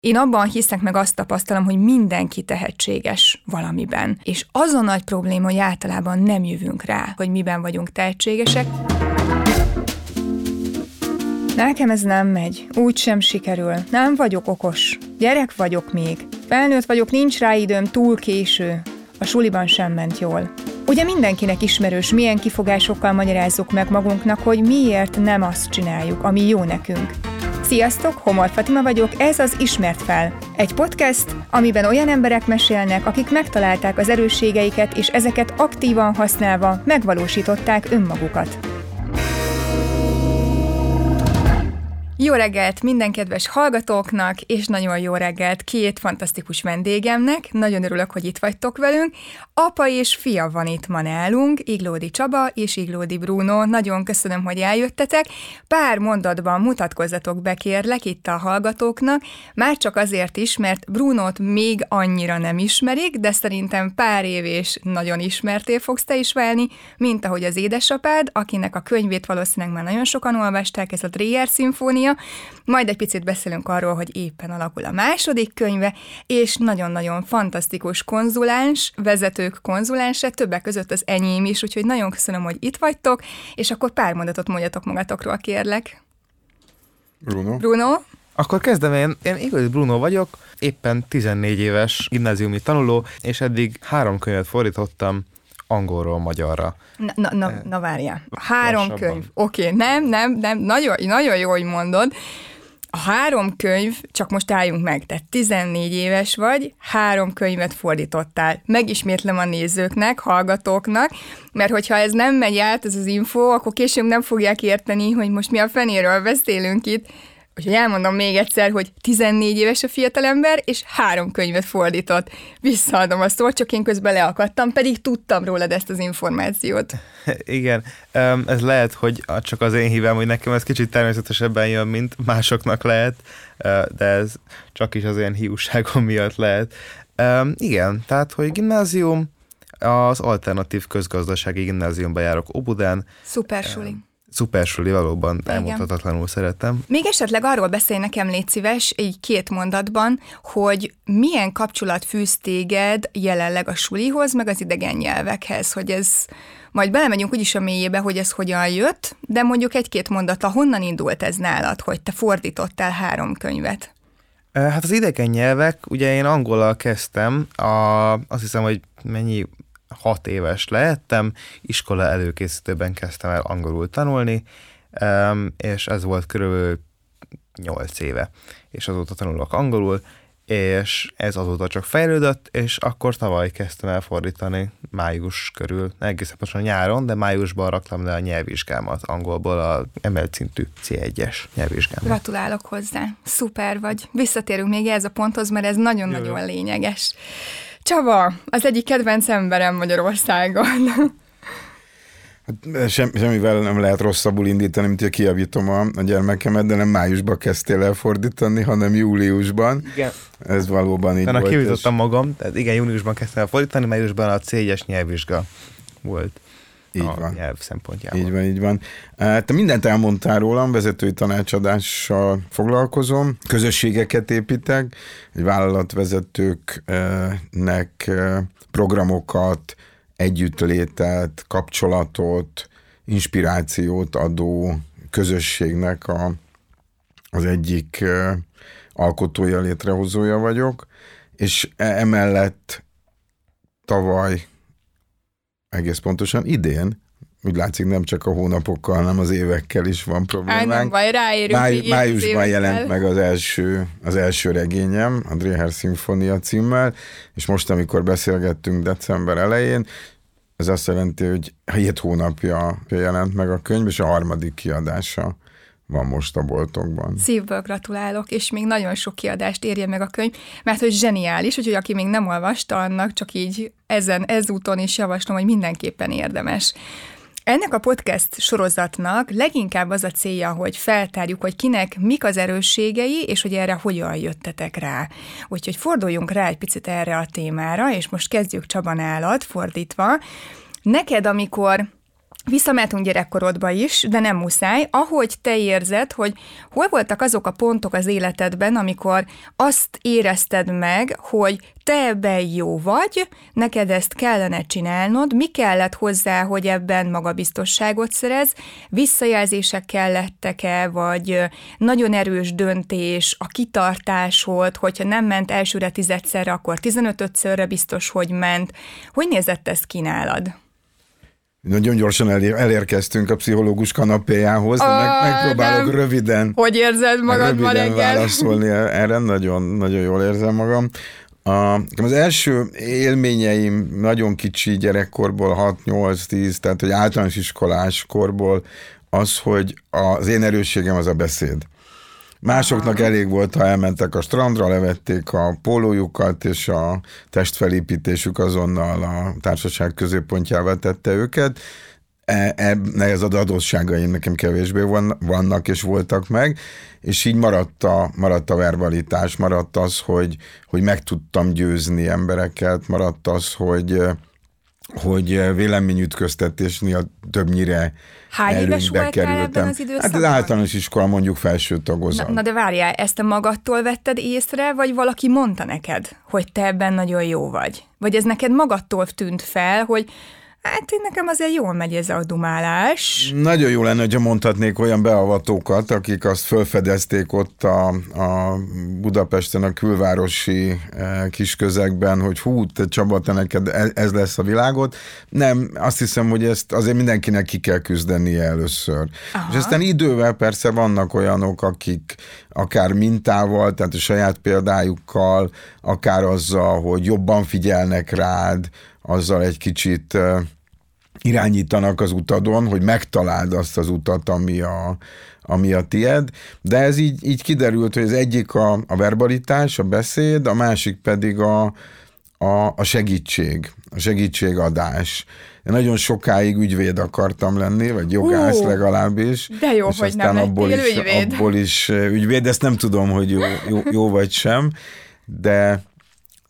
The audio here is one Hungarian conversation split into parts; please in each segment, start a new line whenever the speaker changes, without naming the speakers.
Én abban hiszek meg azt tapasztalom, hogy mindenki tehetséges valamiben. És az a nagy probléma, hogy általában nem jövünk rá, hogy miben vagyunk tehetségesek. Nekem ez nem megy, úgy sem sikerül, nem vagyok okos, gyerek vagyok még, felnőtt vagyok, nincs rá időm, túl késő, a suliban sem ment jól. Ugye mindenkinek ismerős, milyen kifogásokkal magyarázzuk meg magunknak, hogy miért nem azt csináljuk, ami jó nekünk. Sziasztok, Homor Fatima vagyok, ez az Ismert fel. Egy podcast, amiben olyan emberek mesélnek, akik megtalálták az erősségeiket, és ezeket aktívan használva megvalósították önmagukat. Jó reggelt minden kedves hallgatóknak, és nagyon jó reggelt két fantasztikus vendégemnek. Nagyon örülök, hogy itt vagytok velünk. Apa és fia van itt ma nálunk, Iglódi Csaba és Iglódi Bruno. Nagyon köszönöm, hogy eljöttetek. Pár mondatban mutatkozzatok be, kérlek, itt a hallgatóknak. Már csak azért is, mert Brunót még annyira nem ismerik, de szerintem pár év és nagyon ismerté fogsz te is válni, mint ahogy az édesapád, akinek a könyvét valószínűleg már nagyon sokan olvasták, ez a Dreyer Szimfónia, majd egy picit beszélünk arról, hogy éppen alakul a második könyve, és nagyon-nagyon fantasztikus konzuláns, vezetők konzulánse, többek között az enyém is, úgyhogy nagyon köszönöm, hogy itt vagytok, és akkor pár mondatot mondjatok magatokról, kérlek.
Bruno.
Bruno?
Akkor kezdem én. Én igazi Bruno vagyok, éppen 14 éves gimnáziumi tanuló, és eddig három könyvet fordítottam angolról magyarra.
Na, na, na, na várjál. Három Lassabban. könyv. Oké, okay, nem, nem, nem, nagyon, nagyon jó, hogy mondod. A három könyv, csak most álljunk meg, tehát 14 éves vagy, három könyvet fordítottál. Megismétlem a nézőknek, hallgatóknak, mert hogyha ez nem megy át, ez az info, akkor később nem fogják érteni, hogy most mi a fenéről beszélünk itt. Úgyhogy elmondom még egyszer, hogy 14 éves a fiatalember, és három könyvet fordított. Visszaadom a szót, csak én közben leakadtam, pedig tudtam rólad ezt az információt.
Igen, ez lehet, hogy csak az én hívem, hogy nekem ez kicsit természetesebben jön, mint másoknak lehet, de ez csak is az én hiúságom miatt lehet. Igen, tehát, hogy gimnázium, az alternatív közgazdasági gimnáziumba járok Obudán.
Szuper suli
szuper suli, valóban elmondhatatlanul szeretem.
Még esetleg arról beszélj nekem, légy szíves, így két mondatban, hogy milyen kapcsolat fűz téged jelenleg a sulihoz, meg az idegen nyelvekhez, hogy ez, majd belemegyünk úgyis a mélyébe, hogy ez hogyan jött, de mondjuk egy-két mondata, honnan indult ez nálad, hogy te fordítottál három könyvet?
Hát az idegen nyelvek, ugye én angolal kezdtem, a, azt hiszem, hogy mennyi hat éves lehettem, iskola előkészítőben kezdtem el angolul tanulni, és ez volt körülbelül nyolc éve, és azóta tanulok angolul, és ez azóta csak fejlődött, és akkor tavaly kezdtem el fordítani május körül, egészen pontosan nyáron, de májusban raktam le a nyelvvizsgámat angolból, a emelt szintű C1-es nyelvvizsgámat.
Gratulálok hozzá, szuper vagy. Visszatérünk még ez a ponthoz, mert ez nagyon-nagyon lényeges. Csaba, az egyik kedvenc emberem Magyarországon.
Hát, sem, semmivel nem lehet rosszabbul indítani, mint hogy kiavítom a, a gyermekemet, de nem májusban kezdtél el fordítani, hanem júliusban.
Igen.
Ez valóban így
Utána volt. kivítottam és... magam, tehát igen, júniusban kezdtem el fordítani, májusban a C1-es nyelvvizsga volt. Így a van. nyelv szempontjából.
Így van, így van. Te mindent elmondtál rólam, vezetői tanácsadással foglalkozom, közösségeket építek, egy vállalatvezetőknek programokat, együttlétet, kapcsolatot, inspirációt adó közösségnek a, az egyik alkotója, létrehozója vagyok, és e, emellett tavaly egész pontosan idén, úgy látszik nem csak a hónapokkal, hanem az évekkel is van problémánk. Á,
nem baj, ráérünk
Máj, Májusban jelent meg az első, az első regényem, a Dreher Szimfonia címmel, és most, amikor beszélgettünk december elején, ez azt jelenti, hogy hét hónapja jelent meg a könyv, és a harmadik kiadása van most a boltokban.
Szívből gratulálok, és még nagyon sok kiadást érje meg a könyv, mert hogy zseniális, úgyhogy aki még nem olvasta, annak csak így ezen, ezúton is javaslom, hogy mindenképpen érdemes. Ennek a podcast sorozatnak leginkább az a célja, hogy feltárjuk, hogy kinek mik az erősségei, és hogy erre hogyan jöttetek rá. Úgyhogy forduljunk rá egy picit erre a témára, és most kezdjük Csaba nálad, fordítva. Neked, amikor Visszamehetünk gyerekkorodba is, de nem muszáj. Ahogy te érzed, hogy hol voltak azok a pontok az életedben, amikor azt érezted meg, hogy te ebben jó vagy, neked ezt kellene csinálnod, mi kellett hozzá, hogy ebben magabiztosságot szerez, visszajelzések kellettek-e, vagy nagyon erős döntés, a kitartás volt, hogyha nem ment elsőre tizedszerre, akkor tizenötödszörre biztos, hogy ment. Hogy nézett ez ki nálad?
Nagyon gyorsan elér, elérkeztünk a pszichológus kanapéjához, de meg, megpróbálok nem. röviden.
Hogy érzed magad ma reggel?
válaszolni erre, nagyon, nagyon jól érzem magam. A, az első élményeim nagyon kicsi gyerekkorból, 6-8-10, tehát hogy általános iskolás korból az, hogy az én erősségem az a beszéd. Másoknak elég volt, ha elmentek a strandra, levették a pólójukat, és a testfelépítésük azonnal a társaság középpontjává tette őket. E, ez az adósságaim nekem kevésbé van, vannak és voltak meg, és így maradt a, maradt a verbalitás, maradt az, hogy, hogy meg tudtam győzni embereket, maradt az, hogy hogy véleményütköztetésnél többnyire
Hány éves voltál ebben az időszakban?
Hát az általános iskola mondjuk felső tagozat.
Na, na de várjál, ezt te magadtól vetted észre, vagy valaki mondta neked, hogy te ebben nagyon jó vagy? Vagy ez neked magadtól tűnt fel, hogy Hát én nekem azért jól megy ez a dumálás.
Nagyon jó lenne, hogyha mondhatnék olyan beavatókat, akik azt felfedezték ott a, a Budapesten, a külvárosi e, kis közegben, hogy hú, te Csaba, te neked e, ez lesz a világot. Nem, azt hiszem, hogy ezt azért mindenkinek ki kell küzdenie először. Aha. És aztán idővel persze vannak olyanok, akik akár mintával, tehát a saját példájukkal, akár azzal, hogy jobban figyelnek rád, azzal egy kicsit irányítanak az utadon, hogy megtaláld azt az utat, ami a, ami a tied, de ez így, így kiderült, hogy az egyik a, a verbalitás, a beszéd, a másik pedig a, a, a segítség, a segítségadás. Én nagyon sokáig ügyvéd akartam lenni, vagy jogász Hú, legalábbis.
De jó, hogy nem abból is, ügyvéd.
Abból is ügyvéd, ezt nem tudom, hogy jó, jó, jó vagy sem, de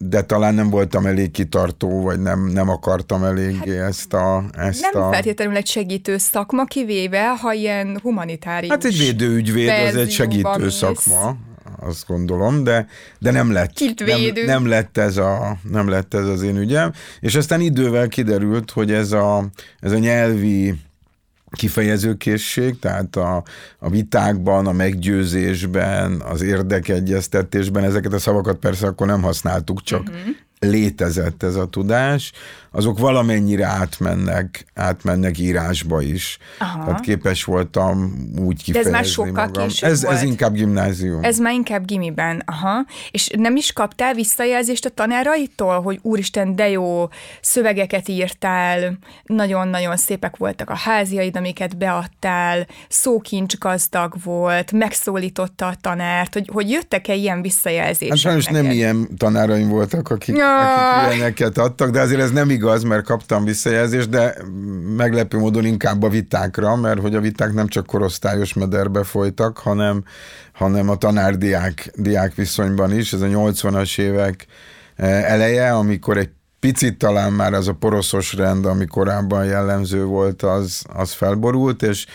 de talán nem voltam elég kitartó, vagy nem, nem akartam elég hát ezt a... Ezt
nem
a...
feltétlenül egy segítő szakma, kivéve, ha ilyen humanitárius
Hát egy védőügyvéd, az egy segítő szakma, azt gondolom, de, de nem lett. Nem, nem, lett ez a, nem lett ez az én ügyem. És aztán idővel kiderült, hogy ez a, ez a nyelvi kifejezőkészség, tehát a, a vitákban, a meggyőzésben, az érdekegyeztetésben, ezeket a szavakat persze akkor nem használtuk, csak uh-huh létezett ez a tudás, azok valamennyire átmennek, átmennek írásba is. Aha. Tehát képes voltam úgy kifejezni De ez már sokkal magam. Ez, volt. ez inkább gimnázium.
Ez már inkább gimiben, aha. És nem is kaptál visszajelzést a tanáraitól, hogy úristen, de jó szövegeket írtál, nagyon-nagyon szépek voltak a háziaid, amiket beadtál, szókincs gazdag volt, megszólította a tanárt, hogy, hogy jöttek-e ilyen visszajelzések Hát
sajnos nem ilyen tanáraim voltak, akik ja akik ilyeneket adtak, de azért ez nem igaz, mert kaptam visszajelzést, de meglepő módon inkább a vitákra, mert hogy a viták nem csak korosztályos mederbe folytak, hanem, hanem a tanár-diák diák viszonyban is. Ez a 80-as évek eh, eleje, amikor egy picit talán már az a poroszos rend, ami korábban jellemző volt, az, az felborult, és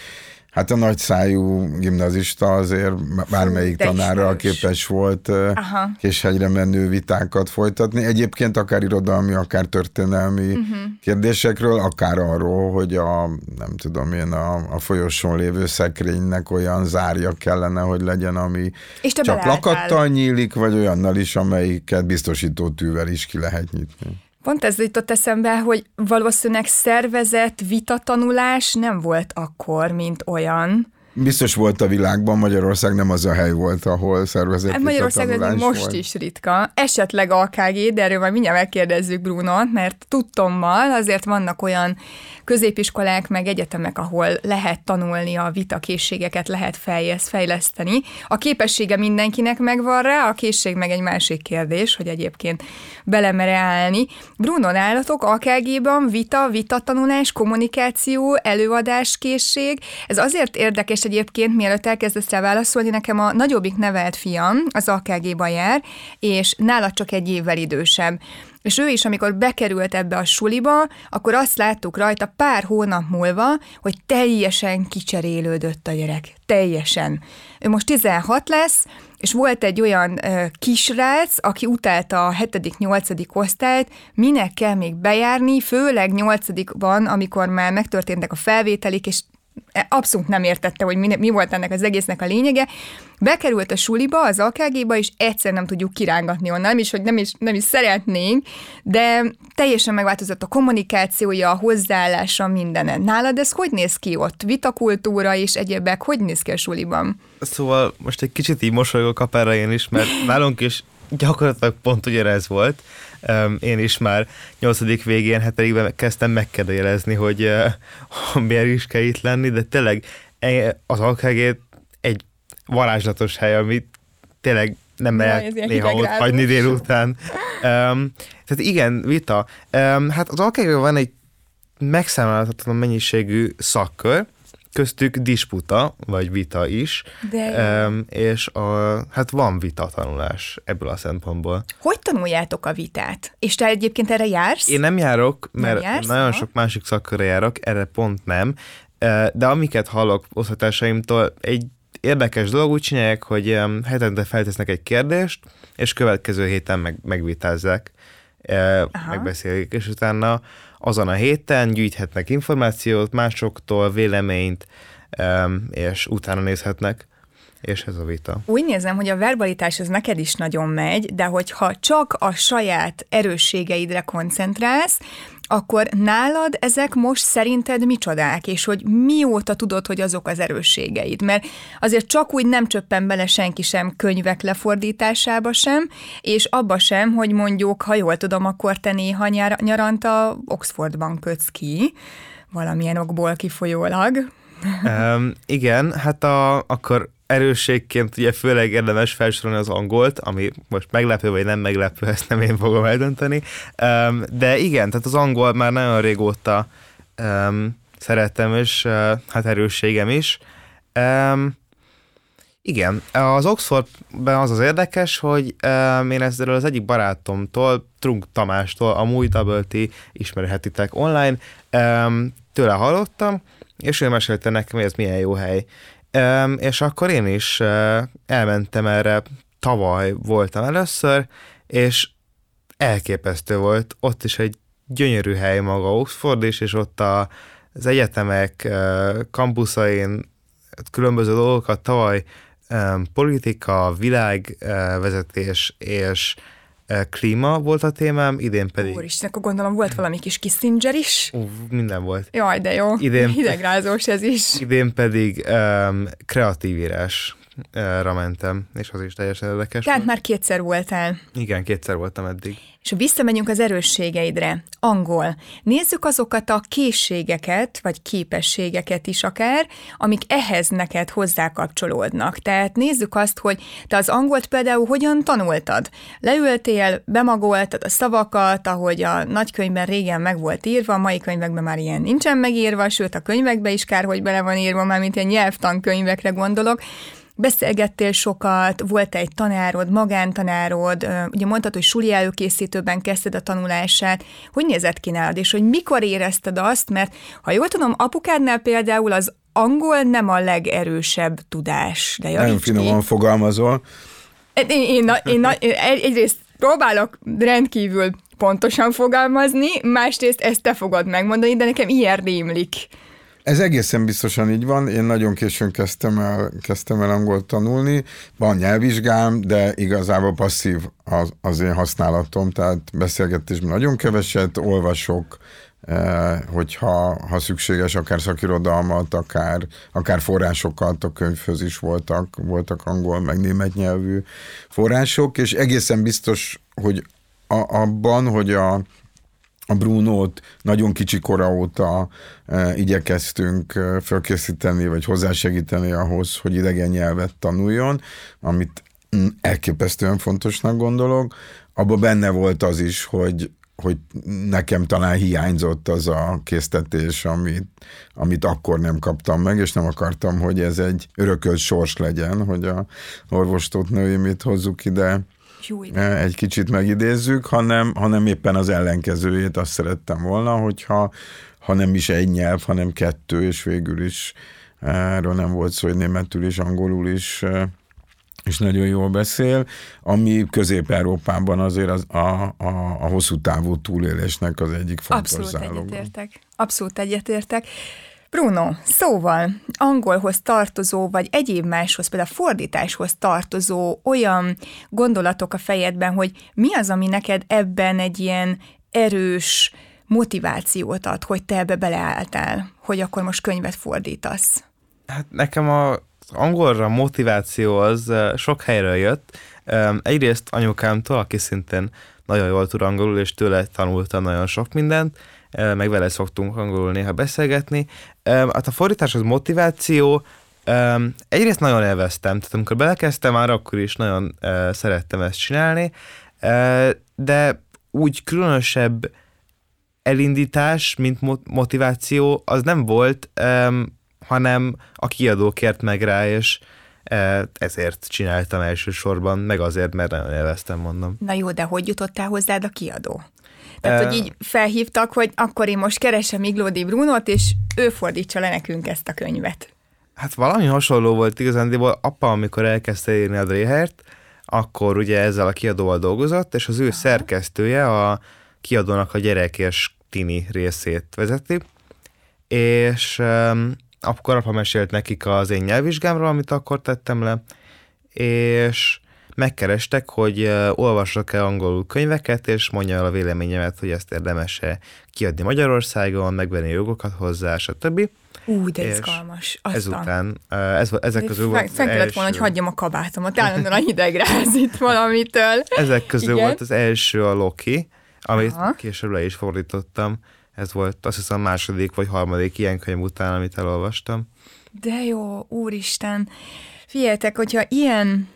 Hát a nagyszájú gimnazista azért bármelyik tanárral képes volt Aha. késhegyre menő vitákat folytatni. Egyébként akár irodalmi, akár történelmi uh-huh. kérdésekről, akár arról, hogy a, nem tudom én, a, a folyosón lévő szekrénynek olyan zárja kellene, hogy legyen, ami És csak lakattal nyílik, vagy olyannal is, amelyiket biztosító tűvel is ki lehet nyitni.
Pont ez jutott eszembe, hogy valószínűleg szervezett vitatanulás nem volt akkor, mint olyan.
Biztos volt a világban, Magyarország nem az a hely volt, ahol szervezett hát
Magyarország
ez
most
volt.
is ritka. Esetleg AKG, de erről majd mindjárt megkérdezzük Brunot, mert tudtommal azért vannak olyan középiskolák, meg egyetemek, ahol lehet tanulni a vitakészségeket, lehet fejleszteni. A képessége mindenkinek megvan rá, a készség meg egy másik kérdés, hogy egyébként belemere állni. Bruno, nálatok AKG-ban vita, vitatanulás, kommunikáció, előadáskészség, ez azért érdekes egyébként, mielőtt elkezdesz rá válaszolni, nekem a nagyobbik nevelt fiam az AKG-ba jár, és nála csak egy évvel idősebb. És ő is, amikor bekerült ebbe a suliba, akkor azt láttuk rajta pár hónap múlva, hogy teljesen kicserélődött a gyerek. Teljesen. Ő most 16 lesz, és volt egy olyan ö, kisrác, aki utálta a 7.-8. osztályt, minek kell még bejárni, főleg 8.-ban, amikor már megtörténtek a felvételik, és abszolút nem értette, hogy mi, mi volt ennek az egésznek a lényege. Bekerült a suliba, az AKG-ba, és egyszer nem tudjuk kirángatni onnan, is, hogy nem is, nem is szeretnénk, de teljesen megváltozott a kommunikációja, a hozzáállása, mindenen. Nálad ez hogy néz ki ott? Vitakultúra és egyébek, hogy néz ki a suliban?
Szóval most egy kicsit így mosolygok a én is, mert nálunk is gyakorlatilag pont ugyanez volt. Én is már nyolcadik végén, hetedikben kezdtem megkérdőjelezni, hogy uh, miért is kell itt lenni, de tényleg e, az alkágét egy varázslatos hely, amit tényleg nem lehet néha ott hagyni délután. Um, tehát igen, vita. Um, hát az alkágében van egy megszámolhatatlan mennyiségű szakkör, köztük disputa, vagy vita is,
De
um, és a, hát van vita tanulás ebből a szempontból.
Hogy tanuljátok a vitát? És te egyébként erre jársz?
Én nem járok, mert nem jársz, nagyon ha? sok másik szakkörre járok, erre pont nem, de amiket hallok osztatársaimtól, egy érdekes dolog úgy csinálják, hogy hetente feltesznek egy kérdést, és következő héten meg, megvitázzák, Aha. megbeszélik, és utána azon a héten gyűjthetnek információt másoktól, véleményt, és utána nézhetnek és ez a vita.
Úgy nézem, hogy a verbalitás az neked is nagyon megy, de hogyha csak a saját erősségeidre koncentrálsz, akkor nálad ezek most szerinted micsodák, és hogy mióta tudod, hogy azok az erősségeid? Mert azért csak úgy nem csöppen bele senki sem könyvek lefordításába sem, és abba sem, hogy mondjuk, ha jól tudom, akkor te néha nyar- nyaranta Oxfordban kötsz ki, valamilyen okból kifolyólag.
Um, igen, hát a, akkor erősségként ugye főleg érdemes felsorolni az angolt, ami most meglepő vagy nem meglepő, ezt nem én fogom eldönteni. De igen, tehát az angol már nagyon régóta szeretem, és hát erősségem is. Igen, az Oxfordben az az érdekes, hogy um, én ezzel az egyik barátomtól, Trunk Tamástól, a Múj ismerhetitek online, tőle hallottam, és ő mesélte nekem, hogy ez milyen jó hely és akkor én is elmentem erre, tavaly voltam először, és elképesztő volt, ott is egy gyönyörű hely maga Oxford is, és ott a, az egyetemek kampuszain különböző dolgokat tavaly politika, világvezetés és klíma volt a témám, idén pedig...
Úristen, akkor gondolom volt valami kis Kissinger is.
Ú, minden volt.
Jaj, de jó. Idén, Hidegrázós ez is.
Idén pedig um, kreatív írásra mentem, és az is teljesen érdekes.
Tehát már kétszer voltál.
Igen, kétszer voltam eddig.
És visszamegyünk az erősségeidre, angol, nézzük azokat a készségeket, vagy képességeket is akár, amik ehhez neked hozzákapcsolódnak. Tehát nézzük azt, hogy te az angolt például hogyan tanultad. Leültél, bemagoltad a szavakat, ahogy a nagykönyvben régen meg volt írva, a mai könyvekben már ilyen nincsen megírva, sőt a könyvekben is kár, hogy bele van írva, már mint ilyen nyelvtankönyvekre gondolok, Beszélgettél sokat, volt egy tanárod, magántanárod, ugye mondtad, hogy suli előkészítőben kezdted a tanulását. Hogy nézett ki nálad, és hogy mikor érezted azt, mert ha jól tudom, apukádnál például az angol nem a legerősebb tudás.
De Nagyon finoman ki. fogalmazol.
Én, én, én, én egyrészt próbálok rendkívül pontosan fogalmazni, másrészt ezt te fogod megmondani, de nekem ilyen rémlik.
Ez egészen biztosan így van. Én nagyon későn kezdtem el, kezdtem el angolt tanulni. Van nyelvvizsgám, de igazából passzív az, az én használatom, tehát beszélgetésben nagyon keveset, olvasok, eh, hogyha ha szükséges, akár szakirodalmat, akár, akár forrásokat, a könyvhöz is voltak, voltak angol, meg német nyelvű források, és egészen biztos, hogy a, abban, hogy a, a Brunót nagyon kicsi kora óta e, igyekeztünk e, fölkészíteni, vagy hozzásegíteni ahhoz, hogy idegen nyelvet tanuljon, amit elképesztően fontosnak gondolok. Abban benne volt az is, hogy hogy nekem talán hiányzott az a késztetés, amit, amit akkor nem kaptam meg, és nem akartam, hogy ez egy örökölt sors legyen, hogy a orvostót nőimét hozzuk ide, e, egy kicsit megidézzük, hanem, hanem éppen az ellenkezőjét azt szerettem volna, hogyha ha nem is egy nyelv, hanem kettő, és végül is erről nem volt szó, hogy németül is, angolul is és nagyon jól beszél, ami Közép-Európában azért az, a, a, a hosszú távú túlélésnek az egyik fontos
Abszolút
záloga.
egyetértek. Abszolút egyetértek. Bruno, szóval angolhoz tartozó, vagy egyéb máshoz, például fordításhoz tartozó olyan gondolatok a fejedben, hogy mi az, ami neked ebben egy ilyen erős motivációt ad, hogy te ebbe beleálltál, hogy akkor most könyvet fordítasz?
Hát nekem a angolra motiváció az sok helyről jött. Egyrészt anyukámtól, aki szintén nagyon jól tud angolul, és tőle tanultam nagyon sok mindent, meg vele szoktunk angolul néha beszélgetni. Hát a fordítás az motiváció, egyrészt nagyon élveztem, tehát amikor belekezdtem már, akkor is nagyon szerettem ezt csinálni, de úgy különösebb elindítás, mint motiváció, az nem volt, hanem a kiadó kért meg rá, és e, ezért csináltam elsősorban, meg azért, mert nagyon élveztem, mondom.
Na jó, de hogy jutottál hozzád a kiadó? Tehát, hogy így felhívtak, hogy akkor én most keresem Iglódi Brunot, és ő fordítsa le nekünk ezt a könyvet.
Hát valami hasonló volt igazándiból. Apa, amikor elkezdte írni a Dréhert, akkor ugye ezzel a kiadóval dolgozott, és az ő Aha. szerkesztője a kiadónak a gyerek és tini részét vezeti, és um, akkor apa mesélt nekik az én nyelvvizsgámról, amit akkor tettem le, és megkerestek, hogy olvasok-e angolul könyveket, és mondja el a véleményemet, hogy ezt érdemes-e kiadni Magyarországon, megvenni jogokat hozzá, stb.
Ú, de izgalmas.
Aztán. Ezután, ez, ezek közül volt
Fel kellett volna, hogy hagyjam a kabátomat, állandóan a hidegráz itt valamitől.
Ezek közül Igen? volt az első a Loki, amit Aha. később le is fordítottam, ez volt azt hiszem második vagy harmadik ilyen könyv után, amit elolvastam.
De jó, úristen. Figyeljetek, hogyha ilyen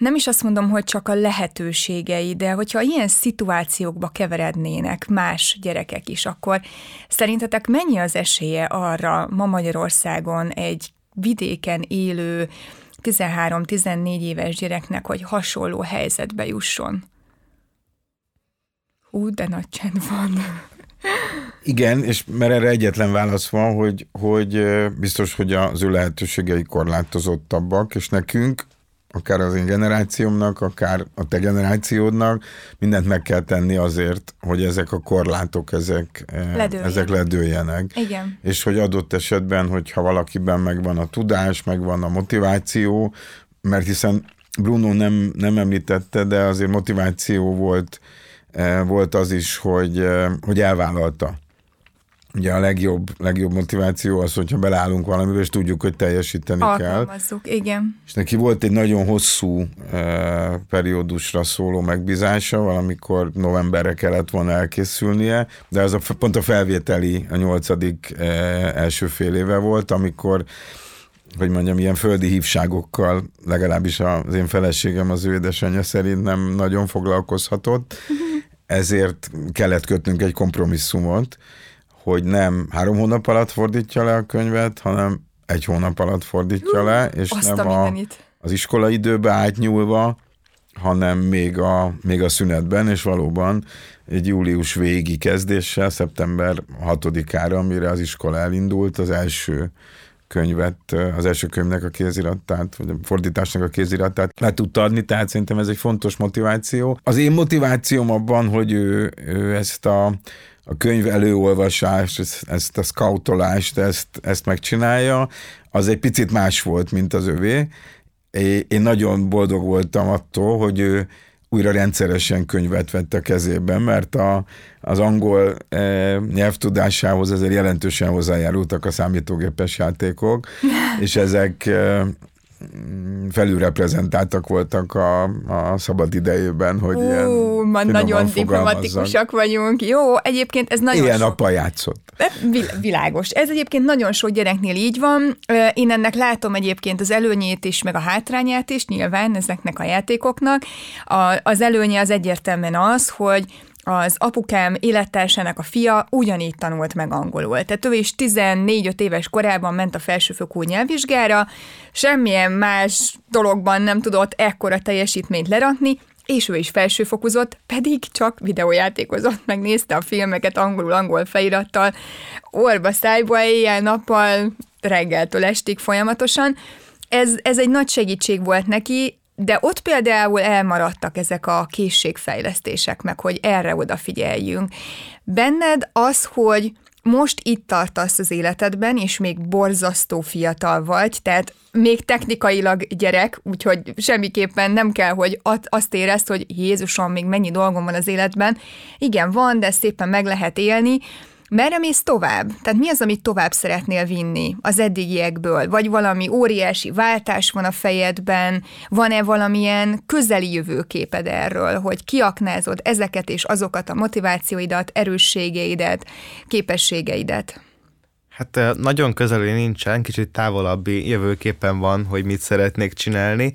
nem is azt mondom, hogy csak a lehetőségei, de hogyha ilyen szituációkba keverednének más gyerekek is, akkor szerintetek mennyi az esélye arra ma Magyarországon egy vidéken élő 13-14 éves gyereknek, hogy hasonló helyzetbe jusson? Ú, de nagy csend van.
Igen, és mert erre egyetlen válasz van, hogy, hogy biztos, hogy az ő lehetőségei korlátozottabbak, és nekünk, akár az én generációmnak, akár a te generációdnak, mindent meg kell tenni azért, hogy ezek a korlátok, ezek Ledőljen. ezek ledőljenek.
Igen.
És hogy adott esetben, hogyha valakiben megvan a tudás, megvan a motiváció, mert hiszen Bruno nem, nem említette, de azért motiváció volt Eh, volt az is, hogy, eh, hogy elvállalta. Ugye a legjobb, legjobb motiváció az, hogyha beleállunk valamibe, és tudjuk, hogy teljesíteni
Alkalmazzuk, kell. igen.
És neki volt egy nagyon hosszú uh, periódusra szóló megbízása, valamikor novemberre kellett volna elkészülnie, de az a, pont a felvételi, a nyolcadik uh, első fél éve volt, amikor hogy mondjam, ilyen földi hívságokkal, legalábbis az én feleségem, az ő édesanyja szerint nem nagyon foglalkozhatott, ezért kellett kötnünk egy kompromisszumot, hogy nem három hónap alatt fordítja le a könyvet, hanem egy hónap alatt fordítja le, és Azt nem a, az iskola időbe átnyúlva, hanem még a, még a szünetben, és valóban egy július végi kezdéssel, szeptember 6-ára, amire az iskola elindult, az első könyvet, az első könyvnek a kéziratát, vagy a fordításnak a kéziratát le tudta adni, tehát szerintem ez egy fontos motiváció. Az én motivációm abban, hogy ő, ő ezt a, a könyv előolvasást, ezt, ezt a scoutolást, ezt, ezt megcsinálja, az egy picit más volt, mint az övé. Én nagyon boldog voltam attól, hogy ő újra rendszeresen könyvet vett a kezében, mert a, az angol e, nyelvtudásához ezért jelentősen hozzájárultak a számítógépes játékok, és ezek e, felülreprezentáltak voltak a, a szabad idejében, hogy Ú, ilyen
ma nagyon diplomatikusak vagyunk. Jó, egyébként ez nagyon
Ilyen sok... apa játszott.
Világos. Ez egyébként nagyon sok gyereknél így van. Én ennek látom egyébként az előnyét is, meg a hátrányát is, nyilván ezeknek a játékoknak. A, az előnye az egyértelműen az, hogy az apukám élettársának a fia ugyanígy tanult meg angolul. Tehát ő is 14-5 éves korában ment a felsőfokú nyelvvizsgára, semmilyen más dologban nem tudott ekkora teljesítményt lerakni, és ő is felsőfokozott, pedig csak videójátékozott, megnézte a filmeket angolul-angol felirattal, orba szájba, éjjel-nappal, reggeltől estig folyamatosan. Ez, ez egy nagy segítség volt neki, de ott például elmaradtak ezek a készségfejlesztések, meg hogy erre odafigyeljünk. Benned az, hogy most itt tartasz az életedben, és még borzasztó fiatal vagy, tehát még technikailag gyerek, úgyhogy semmiképpen nem kell, hogy azt érezd, hogy Jézusom, még mennyi dolgom van az életben. Igen, van, de szépen meg lehet élni, Merre mész tovább? Tehát mi az, amit tovább szeretnél vinni az eddigiekből? Vagy valami óriási váltás van a fejedben? Van-e valamilyen közeli jövőképed erről, hogy kiaknázod ezeket és azokat a motivációidat, erősségeidet, képességeidet?
Hát nagyon közeli nincsen, kicsit távolabbi jövőképpen van, hogy mit szeretnék csinálni.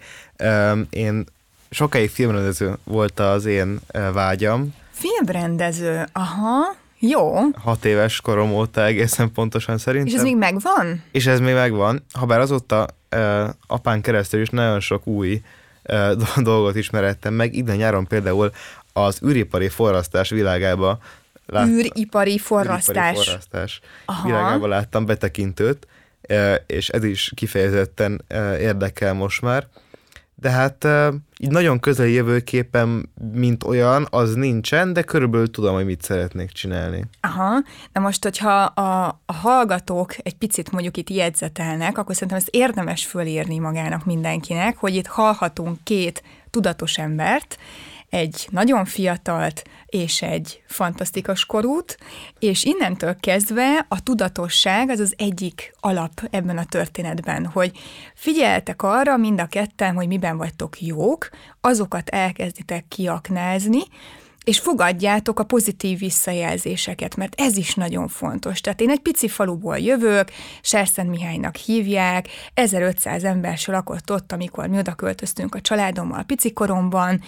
Én sokáig filmrendező volt az én vágyam.
Filmrendező, aha. Jó.
Hat éves korom óta egészen pontosan szerintem.
És ez még megvan?
És ez még megvan, ha bár azóta uh, apán keresztül is nagyon sok új uh, dolgot ismerettem meg. Ide nyáron például az űripari forrasztás világába
lát, űripari forrasztás. Űripari
forrasztás Aha. világába láttam betekintőt, uh, és ez is kifejezetten uh, érdekel most már de hát így nagyon közeli jövőképpen, mint olyan, az nincsen, de körülbelül tudom, hogy mit szeretnék csinálni.
Aha, de most, hogyha a, a hallgatók egy picit mondjuk itt jegyzetelnek, akkor szerintem ezt érdemes fölírni magának mindenkinek, hogy itt hallhatunk két tudatos embert, egy nagyon fiatalt és egy fantasztikus korút, és innentől kezdve a tudatosság az az egyik alap ebben a történetben, hogy figyeltek arra mind a ketten, hogy miben vagytok jók, azokat elkezditek kiaknázni, és fogadjátok a pozitív visszajelzéseket, mert ez is nagyon fontos. Tehát én egy pici faluból jövök, Serszent Mihálynak hívják, 1500 ember lakott ott, amikor mi oda költöztünk a családommal pici koromban,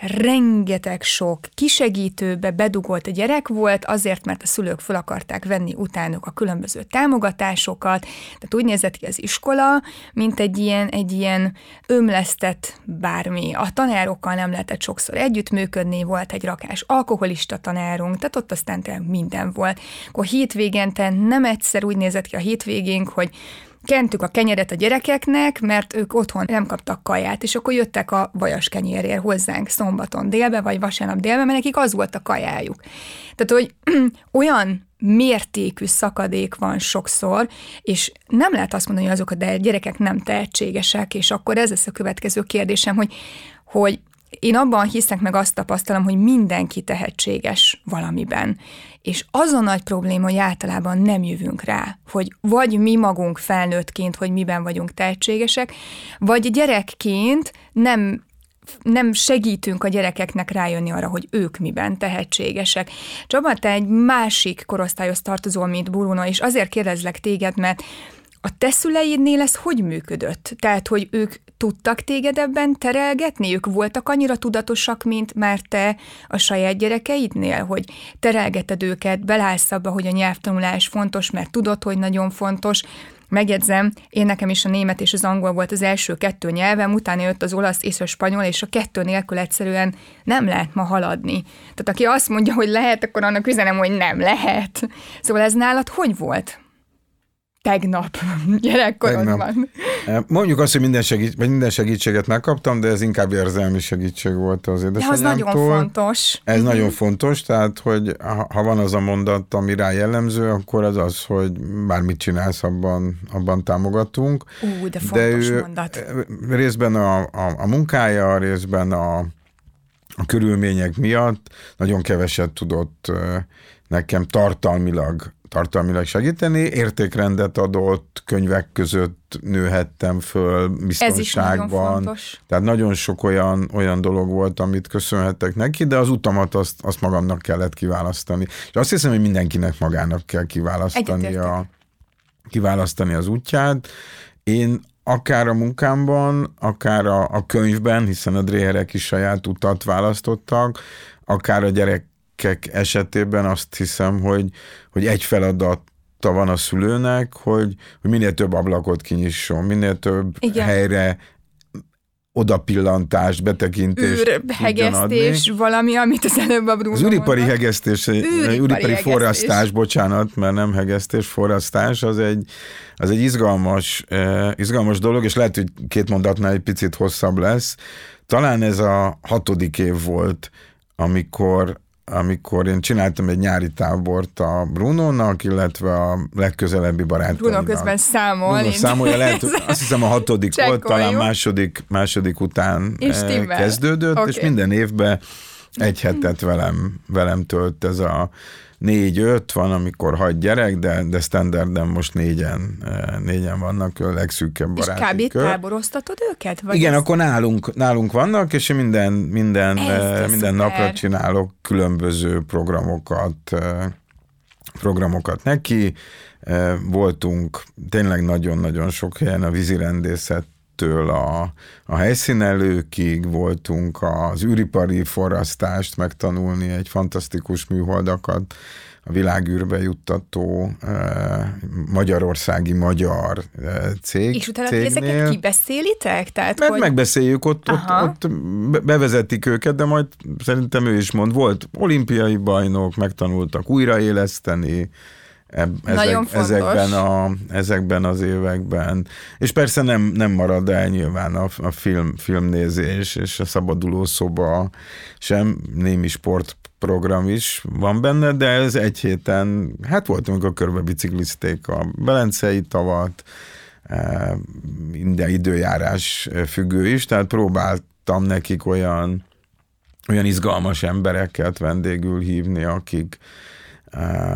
rengeteg sok kisegítőbe bedugolt a gyerek volt, azért, mert a szülők fel akarták venni utánuk a különböző támogatásokat, tehát úgy nézett ki az iskola, mint egy ilyen, egy ilyen ömlesztett bármi. A tanárokkal nem lehetett sokszor együttműködni, volt egy rakás alkoholista tanárunk, tehát ott aztán minden volt. Akkor hétvégente nem egyszer úgy nézett ki a hétvégénk, hogy kentük a kenyeret a gyerekeknek, mert ők otthon nem kaptak kaját, és akkor jöttek a vajas kenyérért hozzánk szombaton délbe, vagy vasárnap délbe, mert nekik az volt a kajájuk. Tehát, hogy olyan mértékű szakadék van sokszor, és nem lehet azt mondani, hogy azok a gyerekek nem tehetségesek, és akkor ez lesz a következő kérdésem, hogy, hogy én abban hiszek, meg azt tapasztalom, hogy mindenki tehetséges valamiben. És az a nagy probléma, hogy általában nem jövünk rá, hogy vagy mi magunk felnőttként, hogy miben vagyunk tehetségesek, vagy gyerekként nem nem segítünk a gyerekeknek rájönni arra, hogy ők miben tehetségesek. Csaba, te egy másik korosztályhoz tartozol, mint Bruno, és azért kérdezlek téged, mert a te szüleidnél ez hogy működött? Tehát, hogy ők tudtak téged ebben terelgetni? Ők voltak annyira tudatosak, mint már te a saját gyerekeidnél, hogy terelgeted őket, belállsz abba, hogy a nyelvtanulás fontos, mert tudod, hogy nagyon fontos, Megjegyzem, én nekem is a német és az angol volt az első kettő nyelvem, utána jött az olasz és a spanyol, és a kettő nélkül egyszerűen nem lehet ma haladni. Tehát aki azt mondja, hogy lehet, akkor annak üzenem, hogy nem lehet. Szóval ez nálad hogy volt? Tegnap gyerekkorodban. Tegnap.
Mondjuk azt, hogy minden, segít, vagy minden segítséget megkaptam, de ez inkább érzelmi segítség volt az édesanyámtól.
De az nagyon fontos.
Ez mm-hmm. nagyon fontos, tehát, hogy ha van az a mondat, ami rá jellemző, akkor az az, hogy bármit csinálsz, abban, abban támogatunk.
Ú, de fontos de ő mondat. Eh,
részben a, a, a munkája, részben a, a körülmények miatt nagyon keveset tudott eh, nekem tartalmilag tartalmilag segíteni, értékrendet adott, könyvek között nőhettem föl biztonságban. Ez is nagyon fontos. Tehát nagyon sok olyan, olyan dolog volt, amit köszönhettek neki, de az utamat azt, azt magamnak kellett kiválasztani. És azt hiszem, hogy mindenkinek magának kell kiválasztani, a, kiválasztani az útját. Én akár a munkámban, akár a, a könyvben, hiszen a dréherek is saját utat választottak, akár a gyerek gyerekek esetében azt hiszem, hogy, hogy egy feladat van a szülőnek, hogy, hogy minél több ablakot kinyisson, minél több Igen. helyre odapillantást, betekintést
Űr, hegesztés, valami, amit az előbb a Bruno
Az űripari mondta. hegesztés, űripari, űripari forrasztás, bocsánat, mert nem hegesztés, forrasztás, az egy, az egy izgalmas, eh, izgalmas dolog, és lehet, hogy két mondatnál egy picit hosszabb lesz. Talán ez a hatodik év volt, amikor amikor én csináltam egy nyári tábort a Brunónak, illetve a legközelebbi barátomnak.
Bruno közben számol.
Bruno számolja, lehet, azt hiszem a hatodik volt, talán második, második után és eh, kezdődött, okay. és minden évben egy hetet velem, velem tölt ez a négy-öt, van, amikor hagy gyerek, de, de standarden most négyen, eh, négyen vannak, a legszűkebb baráti
És kb. kör. táboroztatod őket?
Vagy Igen, ez... akkor nálunk, nálunk vannak, és én minden, minden, eh, minden napra csinálok különböző programokat, eh, programokat neki. Voltunk tényleg nagyon-nagyon sok helyen a vízirendészet től a, a helyszínelőkig voltunk az űripari forrasztást megtanulni, egy fantasztikus műholdakat a világűrbe juttató eh, magyarországi magyar eh, cég.
És utána ezeket kibeszélitek?
Tehát, Mert hogy... megbeszéljük, ott, ott, ott bevezetik őket, de majd szerintem ő is mond, volt olimpiai bajnok, megtanultak újraéleszteni, eb, ezek, ezekben, a, ezekben az években. És persze nem, nem marad el nyilván a, a film, filmnézés és a szabaduló szoba sem, némi sportprogram is van benne, de ez egy héten, hát volt, amikor körbe biciklizték a Belencei tavat, e, minden időjárás függő is, tehát próbáltam nekik olyan olyan izgalmas embereket vendégül hívni, akik,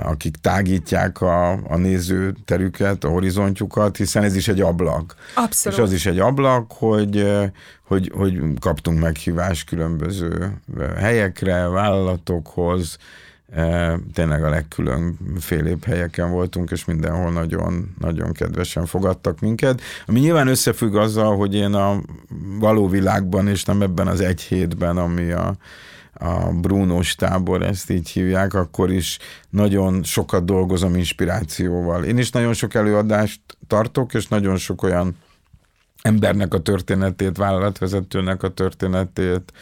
akik tágítják a, a nézőterüket, a horizontjukat, hiszen ez is egy ablak.
Abszolút.
És az is egy ablak, hogy, eh, hogy, hogy kaptunk meghívást különböző eh, helyekre, vállalatokhoz, tényleg a legkülönfélébb helyeken voltunk, és mindenhol nagyon, nagyon kedvesen fogadtak minket. Ami nyilván összefügg azzal, hogy én a való világban, és nem ebben az egy hétben, ami a a Brunós tábor, ezt így hívják, akkor is nagyon sokat dolgozom inspirációval. Én is nagyon sok előadást tartok, és nagyon sok olyan embernek a történetét, vállalatvezetőnek a történetét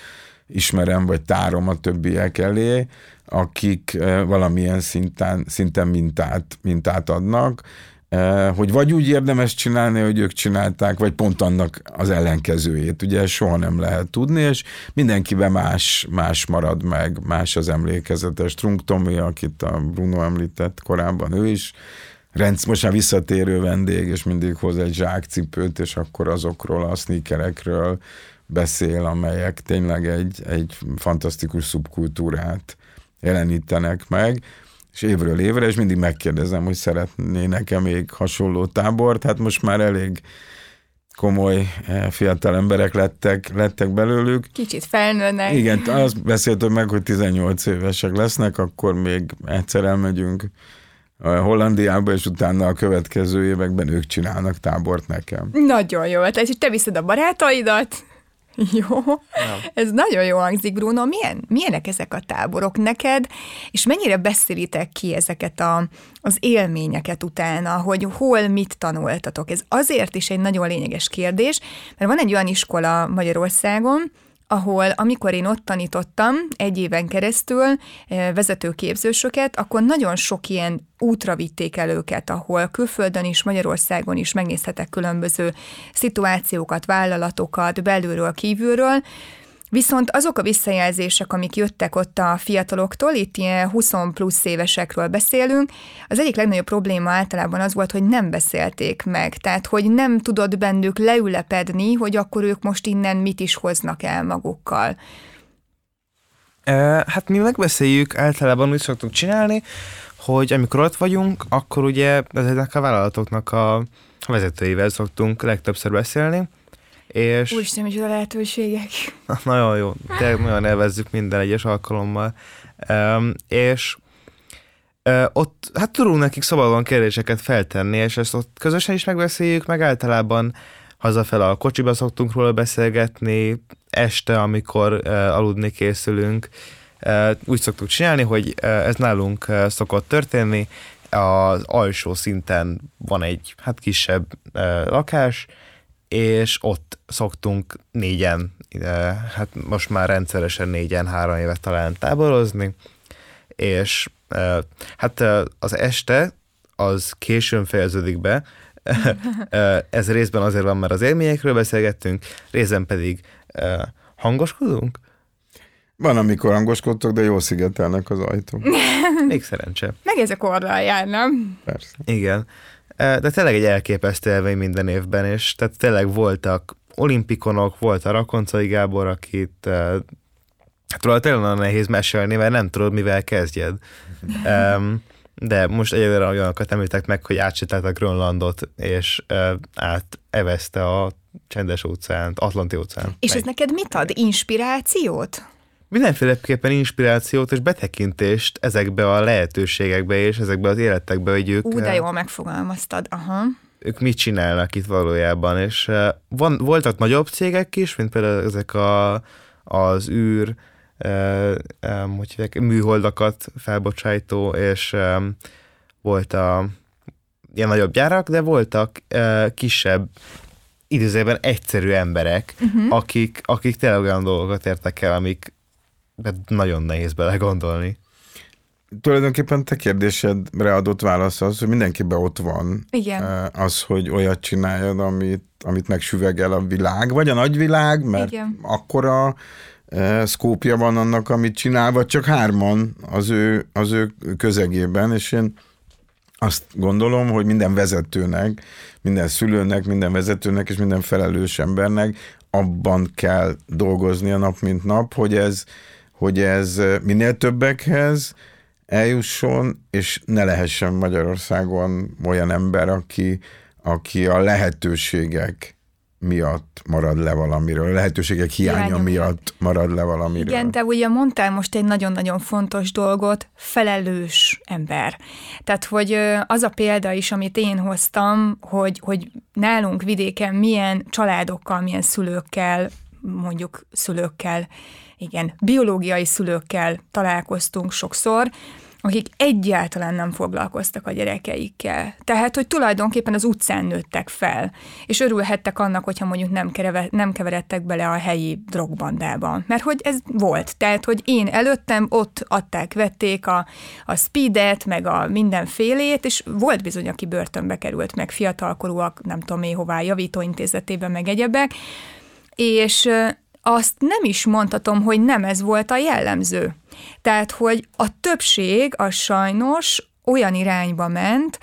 ismerem, vagy tárom a többiek elé, akik eh, valamilyen szinten, szinten mintát, mintát adnak, hogy vagy úgy érdemes csinálni, hogy ők csinálták, vagy pont annak az ellenkezőjét. Ugye soha nem lehet tudni, és mindenkiben más, más marad meg, más az emlékezetes. Trunk Tomi, akit a Bruno említett korábban, ő is rendsz, most már visszatérő vendég, és mindig hoz egy zsákcipőt, és akkor azokról a sneakerekről beszél, amelyek tényleg egy, egy fantasztikus szubkultúrát jelenítenek meg és évről évre, és mindig megkérdezem, hogy szeretnének-e még hasonló tábort. Hát most már elég komoly eh, fiatal emberek lettek, lettek belőlük.
Kicsit felnőnek.
Igen, azt beszéltük meg, hogy 18 évesek lesznek, akkor még egyszer elmegyünk a Hollandiába, és utána a következő években ők csinálnak tábort nekem.
Nagyon jó, tehát te viszed a barátaidat, Jó, ja. ez nagyon jó hangzik, Bruno. Milyen, milyenek ezek a táborok neked, és mennyire beszélitek ki ezeket a, az élményeket utána, hogy hol mit tanultatok? Ez azért is egy nagyon lényeges kérdés, mert van egy olyan iskola Magyarországon, ahol amikor én ott tanítottam egy éven keresztül eh, vezetőképzősöket, akkor nagyon sok ilyen útra vitték el őket, ahol külföldön is, Magyarországon is megnézhetek különböző szituációkat, vállalatokat belülről, kívülről, Viszont azok a visszajelzések, amik jöttek ott a fiataloktól, itt ilyen 20 plusz évesekről beszélünk, az egyik legnagyobb probléma általában az volt, hogy nem beszélték meg. Tehát, hogy nem tudod bennük leülepedni, hogy akkor ők most innen mit is hoznak el magukkal.
Hát mi megbeszéljük, általában úgy szoktuk csinálni, hogy amikor ott vagyunk, akkor ugye ezeknek a vállalatoknak a vezetőivel szoktunk legtöbbször beszélni, és...
Úristen, micsoda lehetőségek.
Nagyon jó, tényleg nagyon elvezzük minden egyes alkalommal. Um, és uh, ott, hát tudunk nekik szabadon kérdéseket feltenni, és ezt ott közösen is megbeszéljük, meg általában hazafel a kocsiba szoktunk róla beszélgetni, este, amikor uh, aludni készülünk, Úgy szoktuk csinálni, hogy ez nálunk szokott történni, az alsó szinten van egy hát kisebb lakás, és ott szoktunk négyen, hát most már rendszeresen négyen, három évet talán táborozni, és hát az este az későn fejeződik be, ez részben azért van, mert az élményekről beszélgettünk, részben pedig hangoskodunk.
Van, amikor hangoskodtok, de jól szigetelnek az ajtók.
Még szerencse.
Meg ezek orral jár, nem?
Persze.
Igen. De tényleg egy elképesztő élmény minden évben, és tehát tényleg voltak olimpikonok, volt a Rakoncai Gábor, akit hát róla tényleg nagyon nehéz mesélni, mert nem tudod, mivel kezdjed. um, de most egyelőre olyanokat említek meg, hogy a Grönlandot, és uh, átevezte a csendes óceánt, Atlanti óceánt.
És ez neked mit ad? Inspirációt?
Mindenféleképpen inspirációt és betekintést ezekbe a lehetőségekbe és ezekbe az életekbe, hogy ők...
Ú, de jól megfogalmaztad, aha.
Ők mit csinálnak itt valójában, és van, voltak nagyobb cégek is, mint például ezek a, az űr, hogy hívják, műholdakat felbocsájtó, és volt a ilyen nagyobb gyárak, de voltak kisebb, időzében egyszerű emberek, uh-huh. akik, akik tényleg olyan dolgokat értek el, amik nagyon nehéz belegondolni.
Tulajdonképpen te kérdésedre adott válasz az, hogy mindenkiben ott van
Igen.
az, hogy olyat csináljad, amit, amit megsüvegel a világ, vagy a nagyvilág, mert Igen. akkora szkópja van annak, amit csinál, vagy csak hárman az ő, az ő közegében, és én azt gondolom, hogy minden vezetőnek, minden szülőnek, minden vezetőnek és minden felelős embernek abban kell dolgozni a nap, mint nap, hogy ez, hogy ez minél többekhez eljusson, és ne lehessen Magyarországon olyan ember, aki, aki a lehetőségek miatt marad le valamiről, a lehetőségek hiánya Hiányom. miatt marad le valamiről.
Igen, te ugye mondtál most egy nagyon-nagyon fontos dolgot, felelős ember. Tehát, hogy az a példa is, amit én hoztam, hogy, hogy nálunk vidéken milyen családokkal, milyen szülőkkel, mondjuk szülőkkel, igen, biológiai szülőkkel találkoztunk sokszor, akik egyáltalán nem foglalkoztak a gyerekeikkel. Tehát, hogy tulajdonképpen az utcán nőttek fel, és örülhettek annak, hogyha mondjuk nem, kereve, nem keveredtek bele a helyi drogbandába. Mert hogy ez volt. Tehát, hogy én előttem ott adták, vették a, a speedet, meg a mindenfélét, és volt bizony, aki börtönbe került, meg fiatalkorúak, nem tudom én hová, javítóintézetében, meg egyebek, és azt nem is mondhatom, hogy nem ez volt a jellemző. Tehát, hogy a többség az sajnos olyan irányba ment,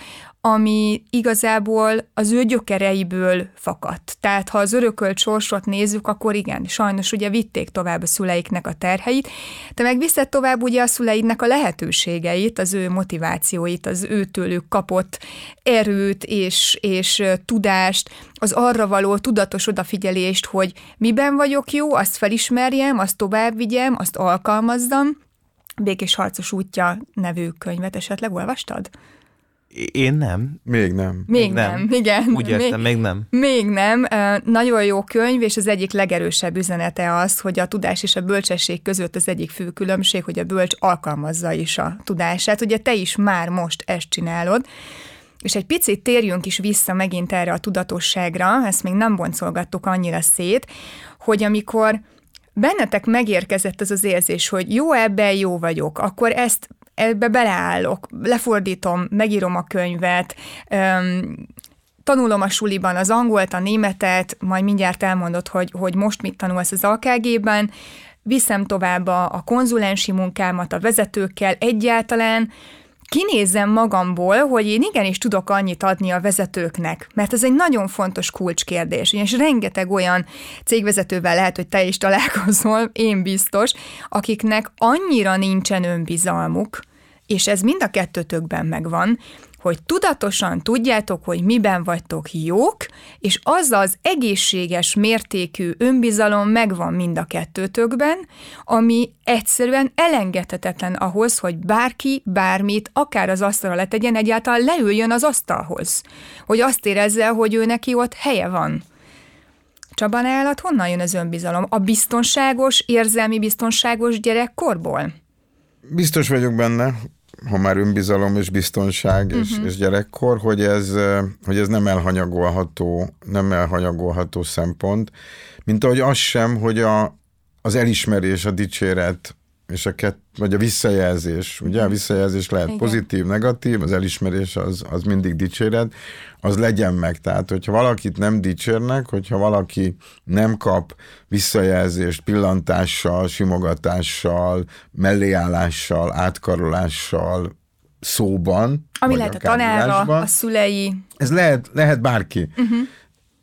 ami igazából az ő gyökereiből fakadt. Tehát ha az örökölt sorsot nézzük, akkor igen, sajnos ugye vitték tovább a szüleiknek a terheit, de meg viszed tovább ugye a szüleidnek a lehetőségeit, az ő motivációit, az őtőlük kapott erőt és, és tudást, az arra való tudatos odafigyelést, hogy miben vagyok jó, azt felismerjem, azt tovább vigyem, azt alkalmazzam. Békés Harcos útja nevű könyvet esetleg olvastad?
Én nem.
Még nem.
Még nem, nem. igen.
Úgy értem, még, még nem.
Még nem. Nagyon jó könyv, és az egyik legerősebb üzenete az, hogy a tudás és a bölcsesség között az egyik fő különbség, hogy a bölcs alkalmazza is a tudását. Ugye te is már most ezt csinálod, és egy picit térjünk is vissza megint erre a tudatosságra, ezt még nem boncolgattuk annyira szét, hogy amikor bennetek megérkezett az az érzés, hogy jó ebben jó vagyok, akkor ezt ebbe beleállok, lefordítom, megírom a könyvet, tanulom a suliban az angolt, a németet, majd mindjárt elmondod, hogy, hogy most mit tanulsz az AKG-ben, viszem tovább a, a konzulensi munkámat a vezetőkkel egyáltalán, kinézem magamból, hogy én igenis tudok annyit adni a vezetőknek, mert ez egy nagyon fontos kulcskérdés, és rengeteg olyan cégvezetővel lehet, hogy te is találkozol, én biztos, akiknek annyira nincsen önbizalmuk, és ez mind a kettőtökben megvan, hogy tudatosan tudjátok, hogy miben vagytok jók, és az az egészséges mértékű önbizalom megvan mind a kettőtökben, ami egyszerűen elengedhetetlen ahhoz, hogy bárki bármit, akár az asztalra letegyen, egyáltalán leüljön az asztalhoz. Hogy azt érezze, hogy ő neki ott helye van. Csaba állat honnan jön az önbizalom? A biztonságos, érzelmi biztonságos gyerekkorból?
biztos vagyok benne, ha már önbizalom és biztonság és, uh-huh. és gyerekkor, hogy ez, hogy ez nem elhanyagolható, nem elhanyagolható szempont, mint ahogy az sem, hogy a, az elismerés, a dicséret és a kett, vagy a visszajelzés, ugye a visszajelzés lehet Igen. pozitív, negatív, az elismerés az, az mindig dicséret, az legyen meg. Tehát, hogyha valakit nem dicsérnek, hogyha valaki nem kap visszajelzést pillantással, simogatással, melléállással, átkarolással, szóban.
Ami lehet a tanára, a szülei.
Ez lehet, lehet bárki. Uh-huh.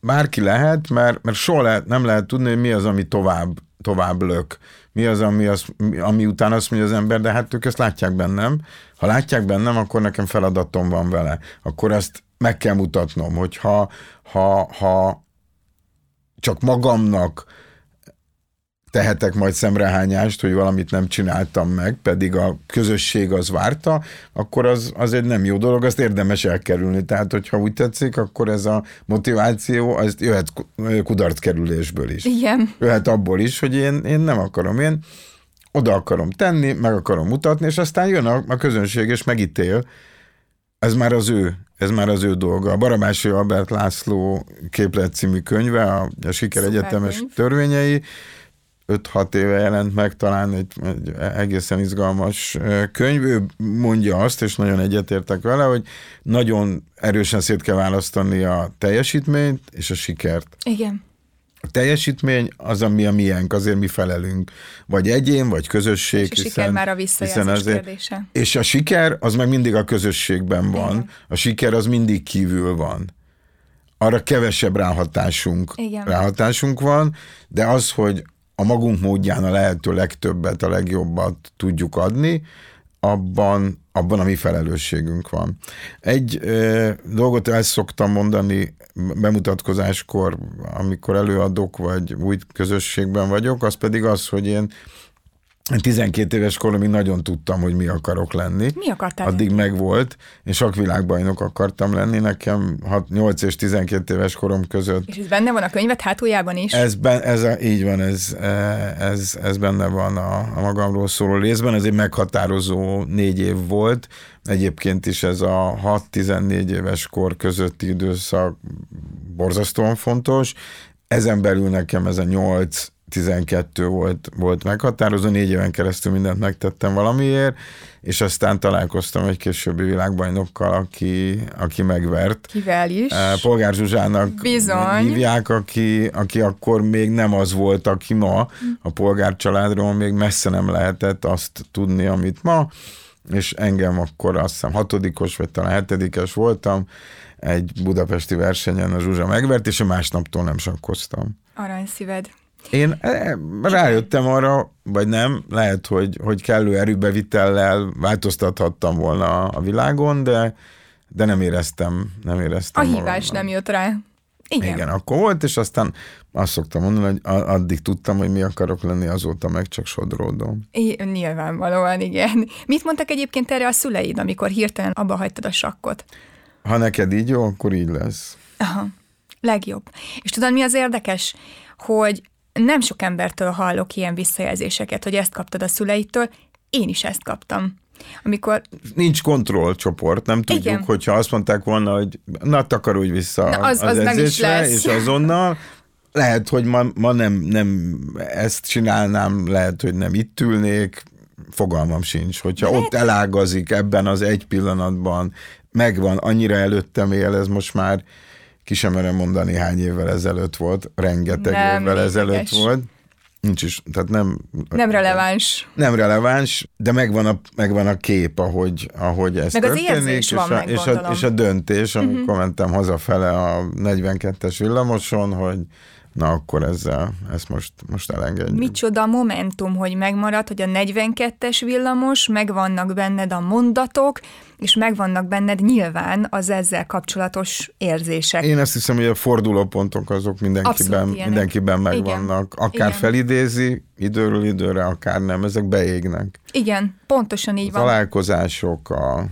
Bárki lehet, mert, mert soha lehet, nem lehet tudni, hogy mi az, ami tovább, tovább lök mi az, ami, az, ami után azt mondja az ember, de hát ők ezt látják bennem. Ha látják bennem, akkor nekem feladatom van vele. Akkor ezt meg kell mutatnom, hogy ha, ha, ha csak magamnak tehetek majd szemrehányást, hogy valamit nem csináltam meg, pedig a közösség az várta, akkor az, az egy nem jó dolog, azt érdemes elkerülni. Tehát, hogyha úgy tetszik, akkor ez a motiváció, az jöhet kudarckerülésből is.
Igen.
Jöhet abból is, hogy én, én nem akarom, én oda akarom tenni, meg akarom mutatni, és aztán jön a, a közönség, és megítél. Ez már az ő, ez már az ő dolga. A Barabási Albert László képlet című könyve, a, a Siker Szuper Egyetemes könyv. törvényei, 5-6 éve jelent meg talán egy, egy egészen izgalmas könyv. Ő mondja azt, és nagyon egyetértek vele, hogy nagyon erősen szét kell választani a teljesítményt és a sikert.
Igen.
A teljesítmény az, ami a miénk, azért mi felelünk. Vagy egyén, vagy közösség. És
a hiszen, siker már a visszajelzés azért, kérdése.
És a siker az meg mindig a közösségben van. Igen. A siker az mindig kívül van. Arra kevesebb ráhatásunk, Igen. ráhatásunk van, de az, hogy a magunk módján a lehető legtöbbet, a legjobbat tudjuk adni, abban, abban a mi felelősségünk van. Egy e, dolgot el szoktam mondani bemutatkozáskor, amikor előadok, vagy új közösségben vagyok, az pedig az, hogy én 12 éves koromig nagyon tudtam, hogy mi akarok lenni.
Mi akartál
Addig lenni? megvolt. Én sok világbajnok akartam lenni. Nekem 6, 8 és 12 éves korom között.
És ez benne van a könyvet hátuljában is?
Ez, ben, ez a, így van, ez, e, ez, ez benne van a, a magamról szóló részben. Ez egy meghatározó négy év volt. Egyébként is ez a 6-14 éves kor közötti időszak borzasztóan fontos. Ezen belül nekem ez a 8 12 volt, volt meghatározó, négy éven keresztül mindent megtettem valamiért, és aztán találkoztam egy későbbi világbajnokkal, aki, aki megvert.
Kivel is?
Eh, Polgár Zsuzsának
Bizony.
hívják, aki, aki akkor még nem az volt, aki ma. A polgár családról még messze nem lehetett azt tudni, amit ma, és engem akkor azt hiszem hatodikos, vagy talán hetedikes voltam, egy budapesti versenyen a Zsuzsa megvert, és a másnaptól nem sakkoztam.
Aranyszíved.
Én eh, rájöttem arra, vagy nem, lehet, hogy, hogy kellő erőbevitellel változtathattam volna a világon, de, de nem éreztem, nem éreztem.
A hívás volna. nem jött rá. Igen.
Igen, akkor volt, és aztán azt szoktam mondani, hogy addig tudtam, hogy mi akarok lenni, azóta meg csak sodródom.
I- nyilvánvalóan, igen. Mit mondtak egyébként erre a szüleid, amikor hirtelen abba hagytad a sakkot?
Ha neked így jó, akkor így lesz.
Aha, legjobb. És tudod, mi az érdekes? Hogy nem sok embertől hallok ilyen visszajelzéseket, hogy ezt kaptad a szüleitől, én is ezt kaptam. Amikor...
Nincs kontrollcsoport, nem tudjuk, Igen. hogyha azt mondták volna, hogy na takarodj vissza na, az, az, az edzésre, és azonnal, lehet, hogy ma, ma nem, nem ezt csinálnám, lehet, hogy nem itt ülnék, fogalmam sincs, hogyha lehet. ott elágazik ebben az egy pillanatban, megvan, annyira előttem él, ez most már ki sem merem mondani, hány évvel ezelőtt volt, rengeteg nem, évvel ezelőtt volt. Nincs is, tehát nem...
Nem releváns.
Nem releváns, de megvan a, megvan a kép, ahogy, ahogy ez
meg történik. Az és, van,
a, meg, és, a, és a döntés, amikor uh-huh. mentem hazafele a 42-es villamoson, hogy na akkor ezzel, ezt most, most elengedjük.
Micsoda momentum, hogy megmarad, hogy a 42-es villamos, megvannak benned a mondatok, és megvannak benned nyilván az ezzel kapcsolatos érzések.
Én azt hiszem, hogy a fordulópontok azok mindenkiben, mindenkiben megvannak. Igen. Akár Igen. felidézi időről időre, akár nem, ezek beégnek.
Igen, pontosan így
a
van.
Találkozások, a,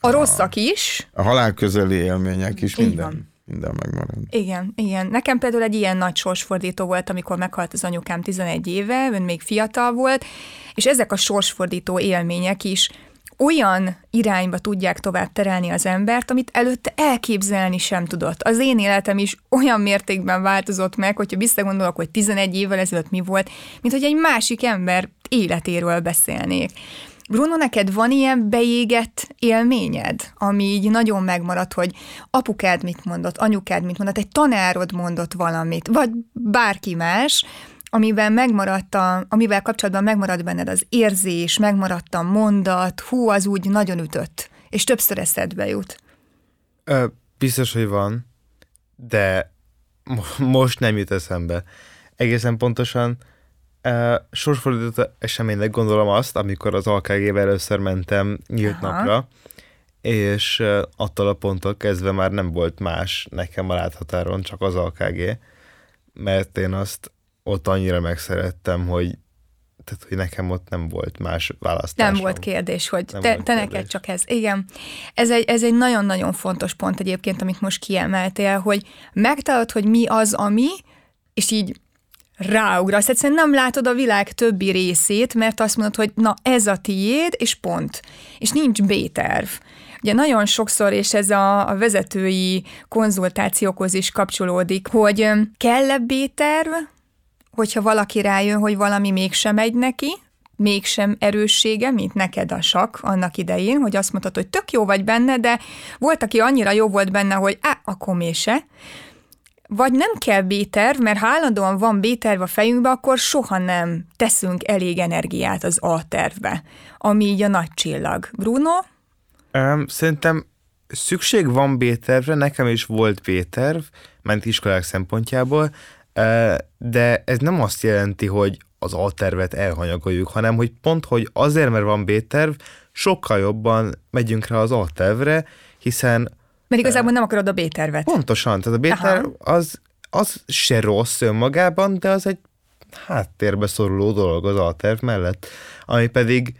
a rosszak is.
A halál közeli élmények is,
így
minden.
Van.
Minden megmarad.
Igen, igen. Nekem például egy ilyen nagy sorsfordító volt, amikor meghalt az anyukám 11 éve, ön még fiatal volt, és ezek a sorsfordító élmények is olyan irányba tudják tovább terelni az embert, amit előtte elképzelni sem tudott. Az én életem is olyan mértékben változott meg, hogyha visszagondolok, hogy 11 évvel ezelőtt mi volt, mint hogy egy másik ember életéről beszélnék. Bruno, neked van ilyen beégett élményed, ami így nagyon megmaradt, hogy apukád mit mondott, anyukád mit mondott, egy tanárod mondott valamit, vagy bárki más, amivel megmaradt a, amivel kapcsolatban megmaradt benned az érzés, megmaradt a mondat, hú, az úgy nagyon ütött, és többször eszedbe jut.
Ö, biztos, hogy van, de mo- most nem jut eszembe. Egészen pontosan sorsfordított eseménynek gondolom azt, amikor az AKG-vel először mentem nyílt
Aha.
napra, és attól a ponttól kezdve már nem volt más nekem a láthatáron, csak az AKG, mert én azt ott annyira megszerettem, hogy tehát, hogy nekem ott nem volt más választásom.
Nem volt kérdés, hogy
Nem
te, te
kérdés.
neked csak ez. Igen. Ez egy, ez egy nagyon-nagyon fontos pont egyébként, amit most kiemeltél, hogy megtalálod, hogy mi az, ami, és így ráugrasz. Egyszerűen nem látod a világ többi részét, mert azt mondod, hogy na ez a tiéd, és pont. És nincs B-terv. Ugye nagyon sokszor, és ez a, a vezetői konzultációkhoz is kapcsolódik, hogy kell-e B-terv, hogyha valaki rájön, hogy valami mégsem megy neki, mégsem erőssége, mint neked a sak annak idején, hogy azt mondtad, hogy tök jó vagy benne, de volt, aki annyira jó volt benne, hogy á, akkor mése. Vagy nem kell B-terv, mert ha állandóan van B-terv a fejünkbe, akkor soha nem teszünk elég energiát az A-tervbe, ami így a nagy csillag. Bruno?
Um, szerintem szükség van B-tervre, nekem is volt B-terv, ment iskolák szempontjából, uh, de ez nem azt jelenti, hogy az A-tervet elhanyagoljuk, hanem hogy pont, hogy azért, mert van B-terv, sokkal jobban megyünk rá az A-tervre, hiszen
Mert igazából nem akarod a B-tervet.
pontosan, tehát a B-terv az, az se rossz önmagában, de az egy háttérbe szoruló dolog az A-terv mellett, ami pedig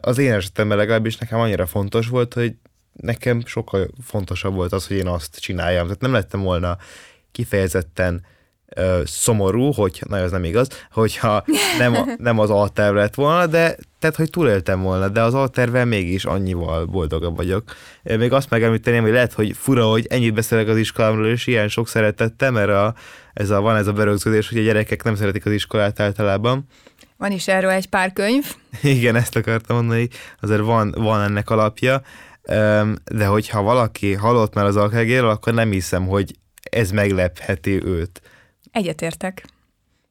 az én esetemben legalábbis nekem annyira fontos volt, hogy nekem sokkal fontosabb volt az, hogy én azt csináljam. Tehát nem lettem volna kifejezetten ö, szomorú, hogy, na ez nem igaz, hogyha nem, a, nem az alterv lett volna, de tehát, hogy túléltem volna, de az altervel mégis annyival boldogabb vagyok. Még azt megemlíteném, hogy lehet, hogy fura, hogy ennyit beszélek az iskolámról, és ilyen sok szeretettem, mert a, ez a, van ez a berögződés, hogy a gyerekek nem szeretik az iskolát általában.
Van is erről egy pár könyv.
Igen, ezt akartam mondani, azért van, van ennek alapja, de hogyha valaki hallott már az alkágéről, akkor nem hiszem, hogy ez meglepheti őt.
Egyetértek.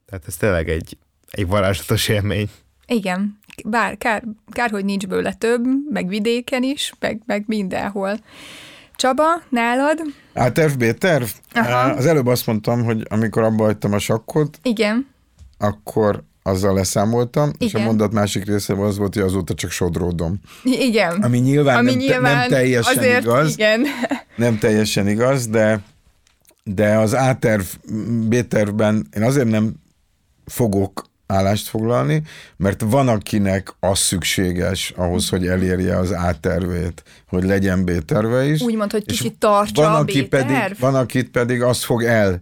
Tehát ez tényleg egy, egy varázslatos élmény.
Igen, bár kár, kár, hogy nincs bőle több, meg vidéken is, meg, meg mindenhol. Csaba, nálad?
Terv, B terv?
Aha.
Az előbb azt mondtam, hogy amikor abba hagytam a sakkot,
Igen,
akkor azzal leszámoltam, és a
Igen.
mondat másik része az volt, hogy azóta csak sodródom.
Igen.
Ami nyilván,
Ami
nem,
nyilván
nem teljesen
azért,
igaz,
Igen.
nem teljesen igaz, de, de az A-terv, B-tervben én azért nem fogok állást foglalni, mert van, akinek az szükséges ahhoz, hogy elérje az A-tervét, hogy legyen B-terve is.
Úgymond, hogy kicsit tartsa
van,
a
aki pedig, van, akit pedig azt fog el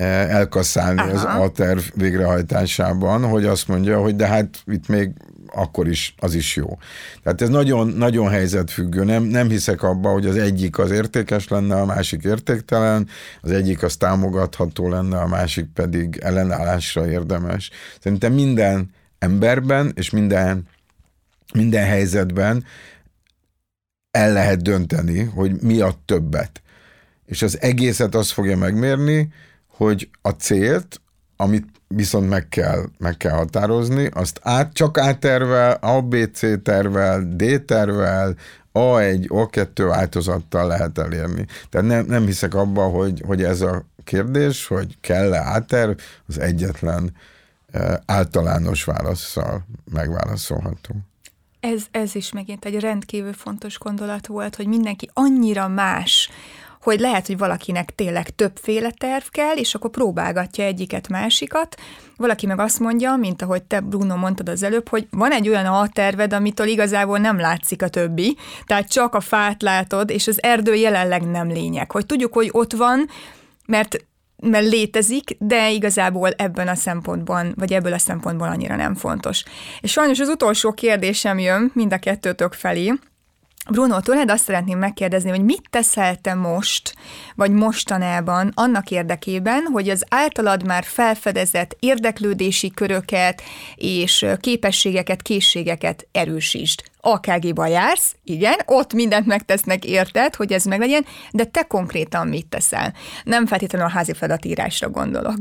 eh, elkasszálni
Aha.
az A-terv végrehajtásában, hogy azt mondja, hogy de hát itt még akkor is, az is jó. Tehát ez nagyon, nagyon helyzetfüggő. Nem, nem hiszek abba, hogy az egyik az értékes lenne, a másik értéktelen, az egyik az támogatható lenne, a másik pedig ellenállásra érdemes. Szerintem minden emberben és minden, minden helyzetben el lehet dönteni, hogy mi a többet. És az egészet azt fogja megmérni, hogy a célt, amit viszont meg kell, meg kell határozni, azt át, csak A tervel, A, B, C tervel, D tervel, A1, A2 változattal lehet elérni. Tehát nem, nem hiszek abba, hogy, hogy ez a kérdés, hogy kell-e A-terv, az egyetlen eh, általános válaszsal megválaszolható.
Ez, ez is megint egy rendkívül fontos gondolat volt, hogy mindenki annyira más, hogy lehet, hogy valakinek tényleg többféle terv kell, és akkor próbálgatja egyiket, másikat. Valaki meg azt mondja, mint ahogy te, Bruno, mondtad az előbb, hogy van egy olyan alterved, amitől igazából nem látszik a többi, tehát csak a fát látod, és az erdő jelenleg nem lényeg. Hogy tudjuk, hogy ott van, mert mert létezik, de igazából ebben a szempontban, vagy ebből a szempontból annyira nem fontos. És sajnos az utolsó kérdésem jön mind a kettőtök felé, Bruno, tőled azt szeretném megkérdezni, hogy mit teszel te most, vagy mostanában annak érdekében, hogy az általad már felfedezett érdeklődési köröket és képességeket, készségeket erősítsd. AKG-ba jársz, igen, ott mindent megtesznek érted, hogy ez meglegyen, de te konkrétan mit teszel? Nem feltétlenül a házi feladatírásra gondolok.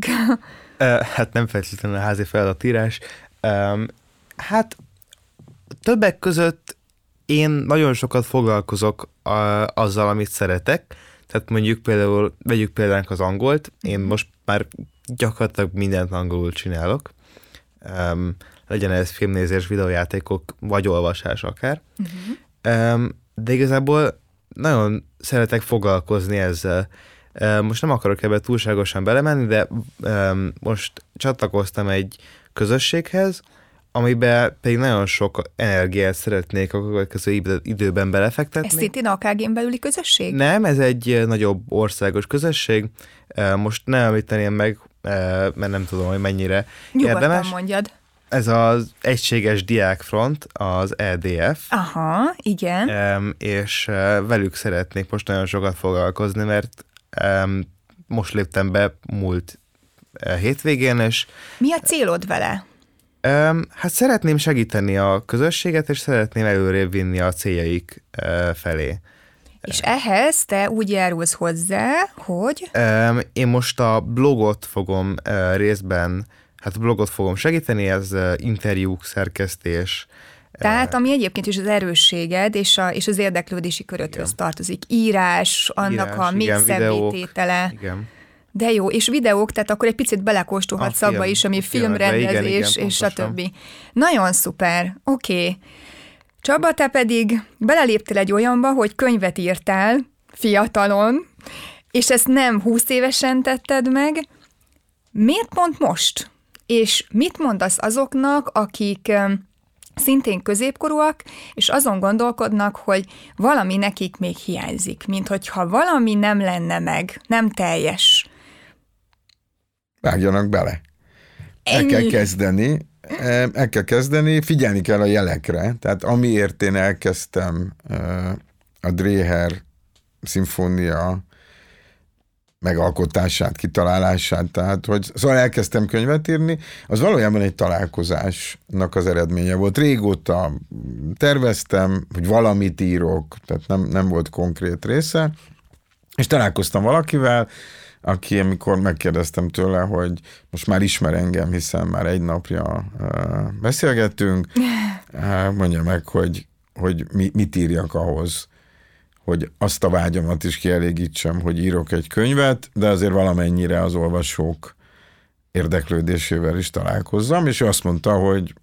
hát nem feltétlenül a házi feladatírás. hát többek között én nagyon sokat foglalkozok a, azzal, amit szeretek, tehát mondjuk például, vegyük például az angolt, én most már gyakorlatilag mindent angolul csinálok, um, legyen ez filmnézés, videójátékok, vagy olvasás akár, uh-huh. um, de igazából nagyon szeretek foglalkozni ezzel. Um, most nem akarok ebbe túlságosan belemenni, de um, most csatlakoztam egy közösséghez, amiben pedig nagyon sok energiát szeretnék a következő időben belefektetni. Ez
szintén AKG-n belüli közösség?
Nem, ez egy nagyobb országos közösség. Most nem említeném meg, mert nem tudom, hogy mennyire
Nyugodtan
érdemes.
mondjad.
Ez az Egységes Diákfront, az EDF.
Aha, igen.
És velük szeretnék most nagyon sokat foglalkozni, mert most léptem be múlt hétvégén, és...
Mi a célod vele?
Hát szeretném segíteni a közösséget, és szeretném előrébb vinni a céljaik felé.
És ehhez te úgy járulsz hozzá, hogy?
Én most a blogot fogom részben, hát a blogot fogom segíteni, ez interjúk, szerkesztés,
tehát, ami egyébként is az erősséged és, a, és az érdeklődési köröthöz igen. tartozik. Írás, annak Írás, a még szebbítétele. Igen. De jó, és videók, tehát akkor egy picit belekóstolhatsz abba is, ami filmrendezés, igen, és többi. Nagyon szuper, oké. Okay. Csaba, te pedig beleléptél egy olyanba, hogy könyvet írtál fiatalon, és ezt nem 20 évesen tetted meg. Miért pont most? És mit mondasz azoknak, akik szintén középkorúak, és azon gondolkodnak, hogy valami nekik még hiányzik, mint hogyha valami nem lenne meg, nem teljes
vágjanak bele. El kell kezdeni, el kell kezdeni, figyelni kell a jelekre. Tehát amiért én elkezdtem a Dreher szimfónia megalkotását, kitalálását, tehát hogy szóval elkezdtem könyvet írni, az valójában egy találkozásnak az eredménye volt. Régóta terveztem, hogy valamit írok, tehát nem, nem volt konkrét része, és találkoztam valakivel, aki amikor megkérdeztem tőle, hogy most már ismer engem, hiszen már egy napja beszélgettünk, mondja meg, hogy, hogy mi, mit írjak ahhoz, hogy azt a vágyamat is kielégítsem, hogy írok egy könyvet, de azért valamennyire az olvasók érdeklődésével is találkozzam, és ő azt mondta, hogy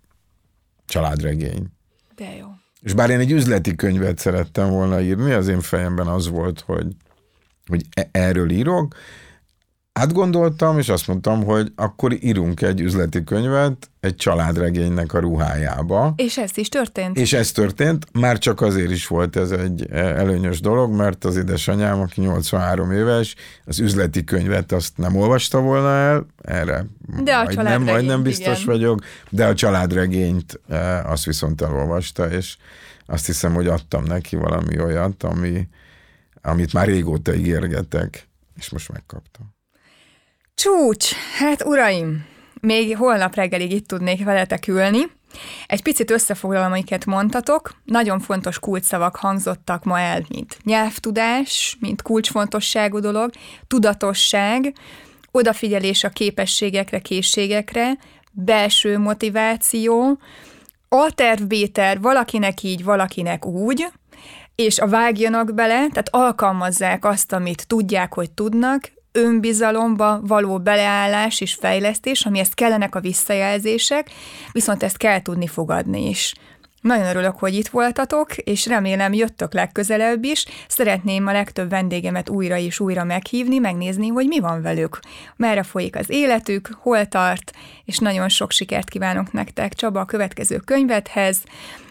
családregény.
De jó.
És bár én egy üzleti könyvet szerettem volna írni, az én fejemben az volt, hogy, hogy e- erről írok, átgondoltam, és azt mondtam, hogy akkor írunk egy üzleti könyvet egy családregénynek a ruhájába.
És ez is történt.
És ez történt, már csak azért is volt ez egy előnyös dolog, mert az édesanyám, aki 83 éves, az üzleti könyvet azt nem olvasta volna el, erre
de a majd nem,
majd nem biztos igen. vagyok, de a családregényt eh, azt viszont elolvasta, és azt hiszem, hogy adtam neki valami olyat, ami, amit már régóta ígérgetek, és most megkaptam.
Csúcs! Hát uraim, még holnap reggelig itt tudnék veletek ülni. Egy picit összefoglalom, amiket mondtatok. Nagyon fontos kulcsszavak hangzottak ma el, mint nyelvtudás, mint kulcsfontosságú dolog, tudatosság, odafigyelés a képességekre, készségekre, belső motiváció, altervbéter, valakinek így, valakinek úgy, és a vágjanak bele, tehát alkalmazzák azt, amit tudják, hogy tudnak, önbizalomba való beleállás és fejlesztés, amihez kellenek a visszajelzések, viszont ezt kell tudni fogadni is. Nagyon örülök, hogy itt voltatok, és remélem jöttök legközelebb is. Szeretném a legtöbb vendégemet újra és újra meghívni, megnézni, hogy mi van velük. Merre folyik az életük, hol tart, és nagyon sok sikert kívánok nektek Csaba a következő könyvethez.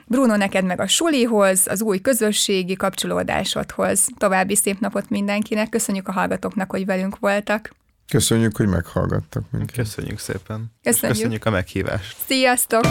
Bruno, neked meg a sulihoz, az új közösségi kapcsolódásodhoz. További szép napot mindenkinek. Köszönjük a hallgatóknak, hogy velünk voltak.
Köszönjük, hogy meghallgattak minket.
Köszönjük szépen.
Köszönjük.
Köszönjük a meghívást.
Sziasztok!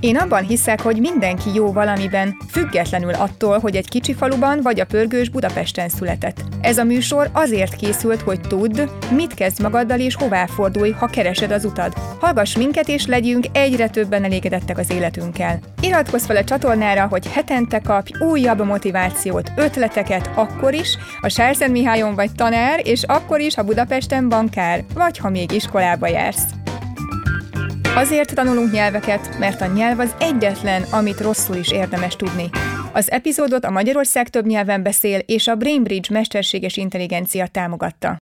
Én abban hiszek, hogy mindenki jó valamiben, függetlenül attól, hogy egy kicsi faluban vagy a pörgős Budapesten született. Ez a műsor azért készült, hogy tudd, mit kezd magaddal és hová fordulj, ha keresed az utad. Hallgass minket és legyünk egyre többen elégedettek az életünkkel. Iratkozz fel a csatornára, hogy hetente kapj újabb motivációt, ötleteket akkor is, a Sárszent Mihályon vagy tanár, és akkor is, ha Budapesten bankár, vagy ha még iskolába jársz. Azért tanulunk nyelveket, mert a nyelv az egyetlen, amit rosszul is érdemes tudni. Az epizódot a Magyarország több nyelven beszél és a Brainbridge mesterséges intelligencia támogatta.